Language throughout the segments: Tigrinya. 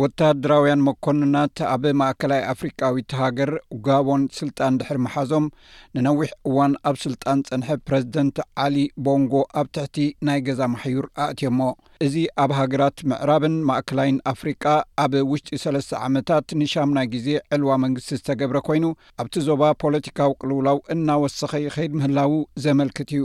ወተሃደራውያን መኮንናት ኣብ ማእከላይ ኣፍሪቃዊት ሃገር ጋቦን ስልጣን ድሕሪ ምሓዞም ንነዊሕ እዋን ኣብ ስልጣን ጸንሐ ፕረዚደንት ዓሊ ቦንጎ ኣብ ትሕቲ ናይ ገዛ ማሕዩር ኣእትዮሞ እዚ ኣብ ሃገራት ምዕራብን ማእከላይን ኣፍሪቃ ኣብ ውሽጢ ሰለስተ ዓመታት ንሻሙናይ ግዜ ዕልዋ መንግስቲ ዝተገብረ ኮይኑ ኣብቲ ዞባ ፖለቲካዊ ቅልውላው እናወሰኸ ይኸይድ ምህላዉ ዘመልክት እዩ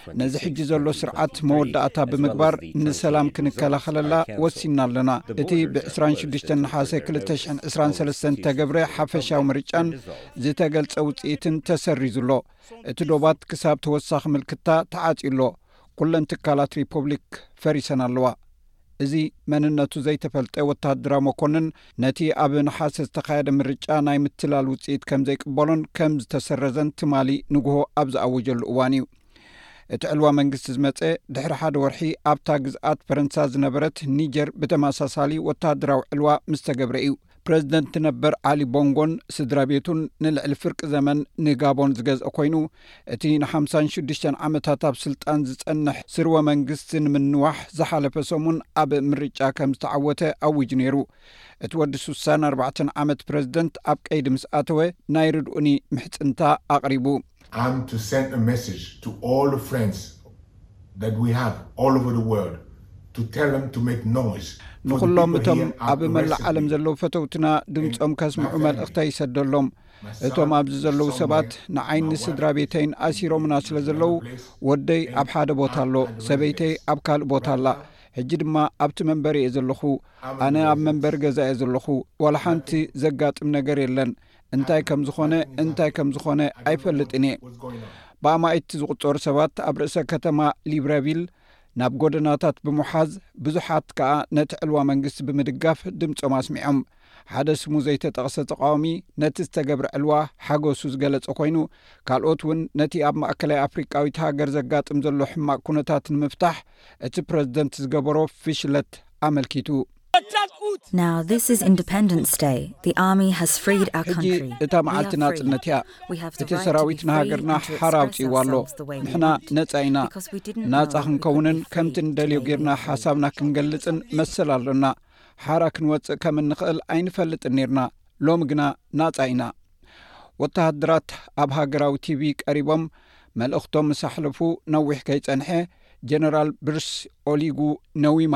ነዚ ሕጂ ዘሎ ስርዓት መወዳእታ ብምግባር ንሰላም ክንከላኸለላ ወሲንና ኣለና። እቲ ብ ዕስራን ሽዱሽተን ነሓሰ ክልተ ሽሕን ዕስራን ሰለስተን ዝተገብረ ሓፈሻዊ ምርጫን ዝተገልጸ ውጽኢትን ተሰሪዙ ኣሎ። እቲ ዶባት ክሳብ ተወሳኺ ምልክታ ተዓጽዩ ኣሎ። ኩለን ትካላት ሪፖብሊክ ፈሪሰን ኣለዋ። እዚ መንነቱ ዘይተፈልጠ ወተሃደራዊ መኮንን ነቲ ኣብ ነሓሰ ዝተኻየደ ምርጫ ናይ ምትላል ውፅኢት ከም ዘይቅበሎን ከም ዝተሰረዘን ትማሊ ንግሆ ኣብ ዝኣወጀሉ እዋን እዩ እቲ ዕልዋ መንግስቲ ዝመፀ ድሕሪ ሓደ ወርሒ ኣብታ ግዝኣት ፈረንሳ ዝነበረት ኒጀር ብተመሳሳሊ ወተሃደራዊ ዕልዋ ምስ ተገብረ እዩ ፕረዚደንት ነበር ዓሊ ቦንጎን ስድራ ቤቱን ንልዕሊ ፍርቂ ዘመን ንጋቦን ዝገዝእ ኮይኑ እቲ ንሓምሳን ሽዱሽተን ዓመታት ኣብ ስልጣን ዝጸንሕ ስርወ መንግስቲ ንምንዋሕ ዝሓለፈ ሰሙን ኣብ ምርጫ ከም ዝተዓወተ ኣዊጁ ነይሩ እቲ ወዲ ስሳን ኣርባዕተን ዓመት ፕረዚደንት ኣብ ቀይዲ ምስ ኣተወ ናይ ርድኡኒ ምሕጽንታ ኣቕሪቡ I'm to send a message to all the friends that we have all over the world to tell them to make noise. ንኹሎም እቶም ኣብ መላእ ዓለም ዘለዉ ፈተውትና ድምፆም ከስምዑ መልእኽተይ ይሰደሎም። እቶም ኣብዚ ዘለዉ ሰባት ንዓይኒ ስድራ ቤተይን ኣሲሮምና ስለ ዘለዉ ወደይ ኣብ ሓደ ቦታ ኣሎ ሰበይተይ ኣብ ካልእ ቦታ ኣላ ሕጂ ድማ ኣብቲ መንበሪ እየ ዘለኹ ኣነ ኣብ መንበሪ ገዛ እየ ዘለኹ ዋላ ሓንቲ ዘጋጥም ነገር የለን እንታይ ከም ዝኾነ እንታይ ከም ዝኾነ ኣይፈልጥን እየ ብኣማኢት ዝቁፀሩ ሰባት ኣብ ርእሰ ከተማ ሊብረቪል ናብ ጎደናታት ብምሓዝ ብዙሓት ከኣ ነቲ ዕልዋ መንግስቲ ብምድጋፍ ድምፆም ኣስሚዖም ሓደ ስሙ ዘይተጠቕሰ ተቃዋሚ ነቲ ዝተገብረ ዕልዋ ሓገሱ ዝገለጸ ኮይኑ ካልኦት እውን ነቲ ኣብ ማእከላይ ኣፍሪቃዊት ሃገር ዘጋጥም ዘሎ ሕማቅ ኩነታት ንምፍታሕ እቲ ፕረዚደንት ዝገበሮ ፍሽለት ኣመልኪቱ ሕጂ እታ መዓልቲ ናጽነት እያ እቲ ሰራዊት ንሃገርና ሓራ ኣውጽእዎ ኣሎ ንሕና ነጻ ኢና ናጻ ክንከውንን ከምቲ ንደልዮ ጌርና ሓሳብና ክንገልጽን መሰል ኣሎና ሓራ ክንወጽእ ከም እንኽእል ኣይንፈልጥን ኔርና ሎሚ ግና ናጻ ኢና ወተሃደራት ኣብ ሃገራዊ ቲቪ ቀሪቦም መልእኽቶም ምስ ኣሕለፉ ነዊሕ ከይጸንሐ ጀነራል ብርስ ኦሊጉ ነዊማ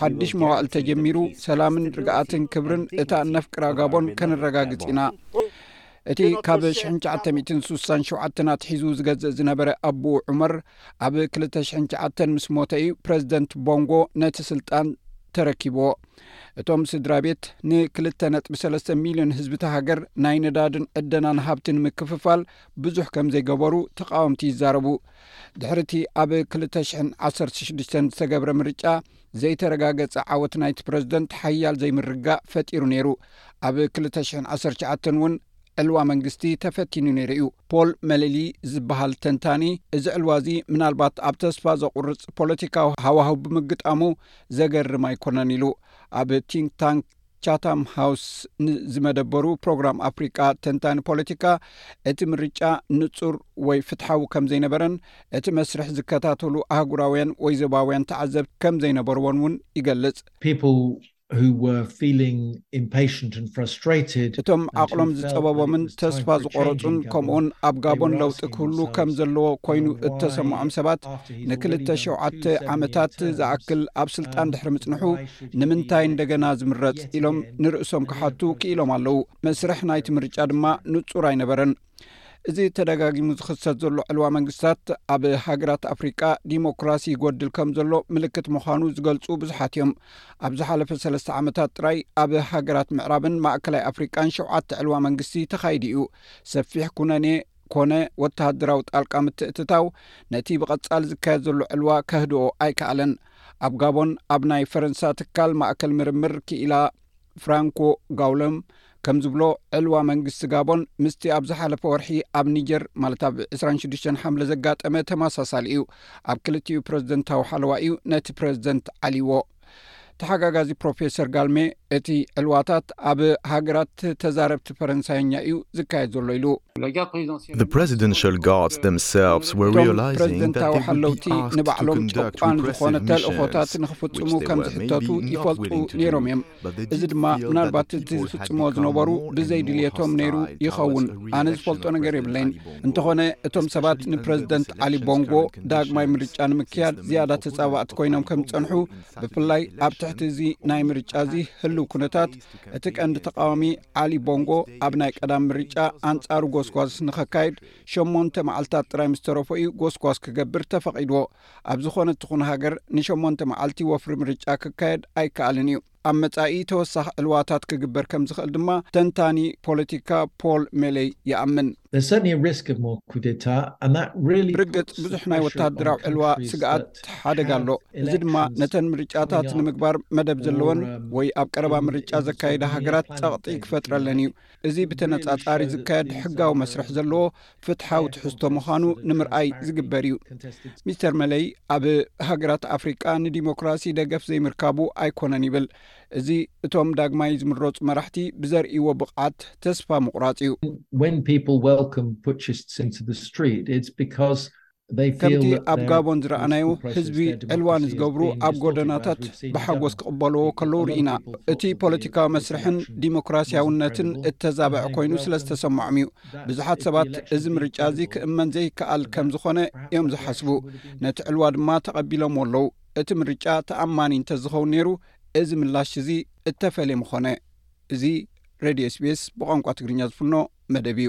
ሓድሽ መዋእል ተጀሚሩ ሰላምን ርግኣትን ክብርን እታ እነፍቅራ ጋቦን ከነረጋግጽ ኢና እቲ ካብ ሽሕ ሸ ስሳን ሸውዓተን ኣትሒዙ ዝገዝእ ዝነበረ ኣቦኡ ዑመር ኣብ ክልተ ሽሕ ሸዓተን ምስ ሞተ እዩ ፕረዚደንት ቦንጎ ነቲ ስልጣን ተረኪብዎ እቶም ስድራ ቤት ንክልተ ነጥቢ ሰለስተ ሚልዮን ህዝቢቲ ሃገር ናይ ነዳድን ዕደናን ሃብቲ ንምክፍፋል ብዙሕ ከም ዘይገበሩ ተቃወምቲ ይዛረቡ ድሕሪ እቲ ኣብ ክልተ ሽሕን ዓሰርተ ሽዱሽተን ዝተገብረ ምርጫ ዘይተረጋገጸ ዓወት ናይቲ ፕረዚደንት ሓያል ዘይምርጋእ ፈጢሩ ነይሩ ኣብ ክልተ ሽሕን ዓሰርተ ትሽዓተን እውን ዕልዋ መንግስቲ ተፈቲኑ ነይሩ እዩ ፖል መሌሊ ዝበሃል ተንታኒ እዚ ዕልዋ እዚ ምናልባት ኣብ ተስፋ ዘቑርፅ ፖለቲካዊ ሃዋህው ብምግጣሙ ዘገርም ኣይኮነን ኢሉ ኣብ ቲንክ ታንክ ቻታም ሃውስ ንዝመደበሩ ፕሮግራም ኣፍሪቃ ተንታኒ ፖለቲካ እቲ ምርጫ ንጹር ወይ ፍትሓዊ ከም ዘይነበረን እቲ መስርሕ ዝከታተሉ ኣህጉራውያን ወይ ዞባውያን ተዓዘብቲ ከም ዘይነበርዎን እውን ይገልጽ። እቶም ዓቕሎም ዝጸበቦምን ተስፋ ዝቖረጹን ከምኡውን ኣብ ጋቦን ለውጢ ክህሉ ከም ዘለዎ ኮይኑ እተሰምዖም ሰባት ንክልተ ሸውዓተ ዓመታት ዝኣክል ኣብ ስልጣን ድሕሪ ምጽንሑ ንምንታይ እንደገና ዝምረጽ ኢሎም ንርእሶም ክሓቱ ክኢሎም ኣለዉ መስርሕ ናይቲ ምርጫ ድማ ንጹር ኣይነበረን እዚ ተደጋጊሙ ዝኽሰት ዘሎ ዕልዋ መንግስታት ኣብ ሃገራት ኣፍሪቃ ዲሞክራሲ ይጎድል ከም ዘሎ ምልክት ምዃኑ ዝገልጹ ብዙሓት እዮም ኣብ ዝሓለፈ ሰለስተ ዓመታት ጥራይ ኣብ ሃገራት ምዕራብን ማእከላይ ኣፍሪቃን ሸውዓተ ዕልዋ መንግስቲ ተኻይዱ እዩ ሰፊሕ ኩነኔ ኮነ ወተሃደራዊ ጣልቃ ምትእትታው ነቲ ብቐጻሊ ዝካየድ ዘሎ ዕልዋ ከህድኦ ኣይከኣለን ኣብ ጋቦን ኣብ ናይ ፈረንሳ ትካል ማእከል ምርምር ክኢላ ፍራንኮ ጋውሎም ከም ዝብሎ ዕልዋ መንግስቲ ጋቦን ምስቲ ኣብ ዝሓለፈ ወርሒ ኣብ ኒጀር ማለት ኣብ 26 ሓምለ ዘጋጠመ ተመሳሳሊ እዩ ኣብ ክልቲኡ ፕረዚደንታዊ ሓለዋ እዩ ነቲ ፕረዚደንት ዓልዎ ተሓጋጋዚ ፕሮፌሰር ጋልሜ እቲ ዕልዋታት ኣብ ሃገራት ተዛረብቲ ፈረንሳይኛ እዩ ዝካየድ ዘሎ ኢሉ። እቶም ፕረዚደንታዊ ሓለውቲ ንባዕሎም ጨቋኒ ዝኾነ ተልእኾታት ንኽፍፅሙ ከም ዝሕተቱ ይፈልጡ ነይሮም እዮም። እዚ ድማ ምናልባት እቲ ዝፍፅምዎ ዝነበሩ ብዘይድልየቶም ነይሩ ይኸውን፣ ኣነ ዝፈልጦ ነገር የብለይን። እንተኾነ እቶም ሰባት ንፕረዚደንት ዓሊ ቦንጎ ዳግማይ ምርጫ ንምክያድ ዝያዳ ተፃባእቲ ኮይኖም ከም ዝፀንሑ ብፍላይ ኣብ ትሕቲ እዚ ናይ ምርጫ እዚ ህልው ኩነታት እቲ ቀንዲ ተቃዋሚ ዓሊ ቦንጎ ኣብ ናይ ቀዳም ምርጫ ኣንጻሩ ጎስጓስ ንኸካይድ ሸሞንተ መዓልትታት ጥራይ ምስ ተረፎ እዩ ጎስጓስ ክገብር ተፈቒድዎ ኣብ ዝኾነ እትኹን ሃገር ንሸሞንተ መዓልቲ ወፍሪ ምርጫ ክካየድ ኣይከኣልን እዩ ኣብ መጻኢ ተወሳኺ ዕልዋታት ክግበር ከም ዝኽእል ድማ ተንታኒ ፖለቲካ ፖል ሜለይ ይኣምን ብርግጽ ብዙሕ ናይ ወተሃደራዊ ዕልዋ ስግኣት ሓደጋ ኣሎ እዚ ድማ ነተን ምርጫታት ንምግባር መደብ ዘለወን um, ወይ ኣብ ቀረባ ምርጫ ዘካየዳ ሃገራት ጸቕጢ ክፈጥረለን እዩ እዚ ብተነጻጻሪ ዝካየድ ሕጋዊ መስርሕ ዘለዎ ፍትሓዊ ትሕዝቶ ምዃኑ ንምርኣይ ዝግበር እዩ ሚስተር መለይ ኣብ ሃገራት ኣፍሪቃ ንዲሞክራሲ ደገፍ ዘይምርካቡ ኣይኮነን ይብል እዚ እቶም ዳግማይ ዝምረፁ መራሕቲ ብዘርእይዎ ብቕዓት ተስፋ ምቑራፅ እዩ። ከምቲ ኣብ ጋቦን ዝረኣናዮ፣ ህዝቢ ዕልዋ ንዝገብሩ ኣብ ጎደናታት ብሓጎስ ክቕበልዎ ከለዉ ርኢና። እቲ ፖለቲካዊ መስርሕን ዲሞክራስያውነትን እተዛብዐ ኰይኑ ስለ ዝተሰምዖም እዩ። ብዙሓት ሰባት እዚ ምርጫ እዚ ክእመን ዘይከኣል ከም ዝዀነ እዮም ዝሓስቡ፣ ነቲ ዕልዋ ድማ ተቐቢሎምዎ ኣለዉ። እቲ ምርጫ ተኣማኒ እንተ ዝኸውን ነይሩ፣ እዚ ምላሽ እዚ እተፈልየ ምኾነ። እዚ ሬድዮ ስቤስ ብቋንቋ ትግርኛ ዝፍኖ መደብ እዩ።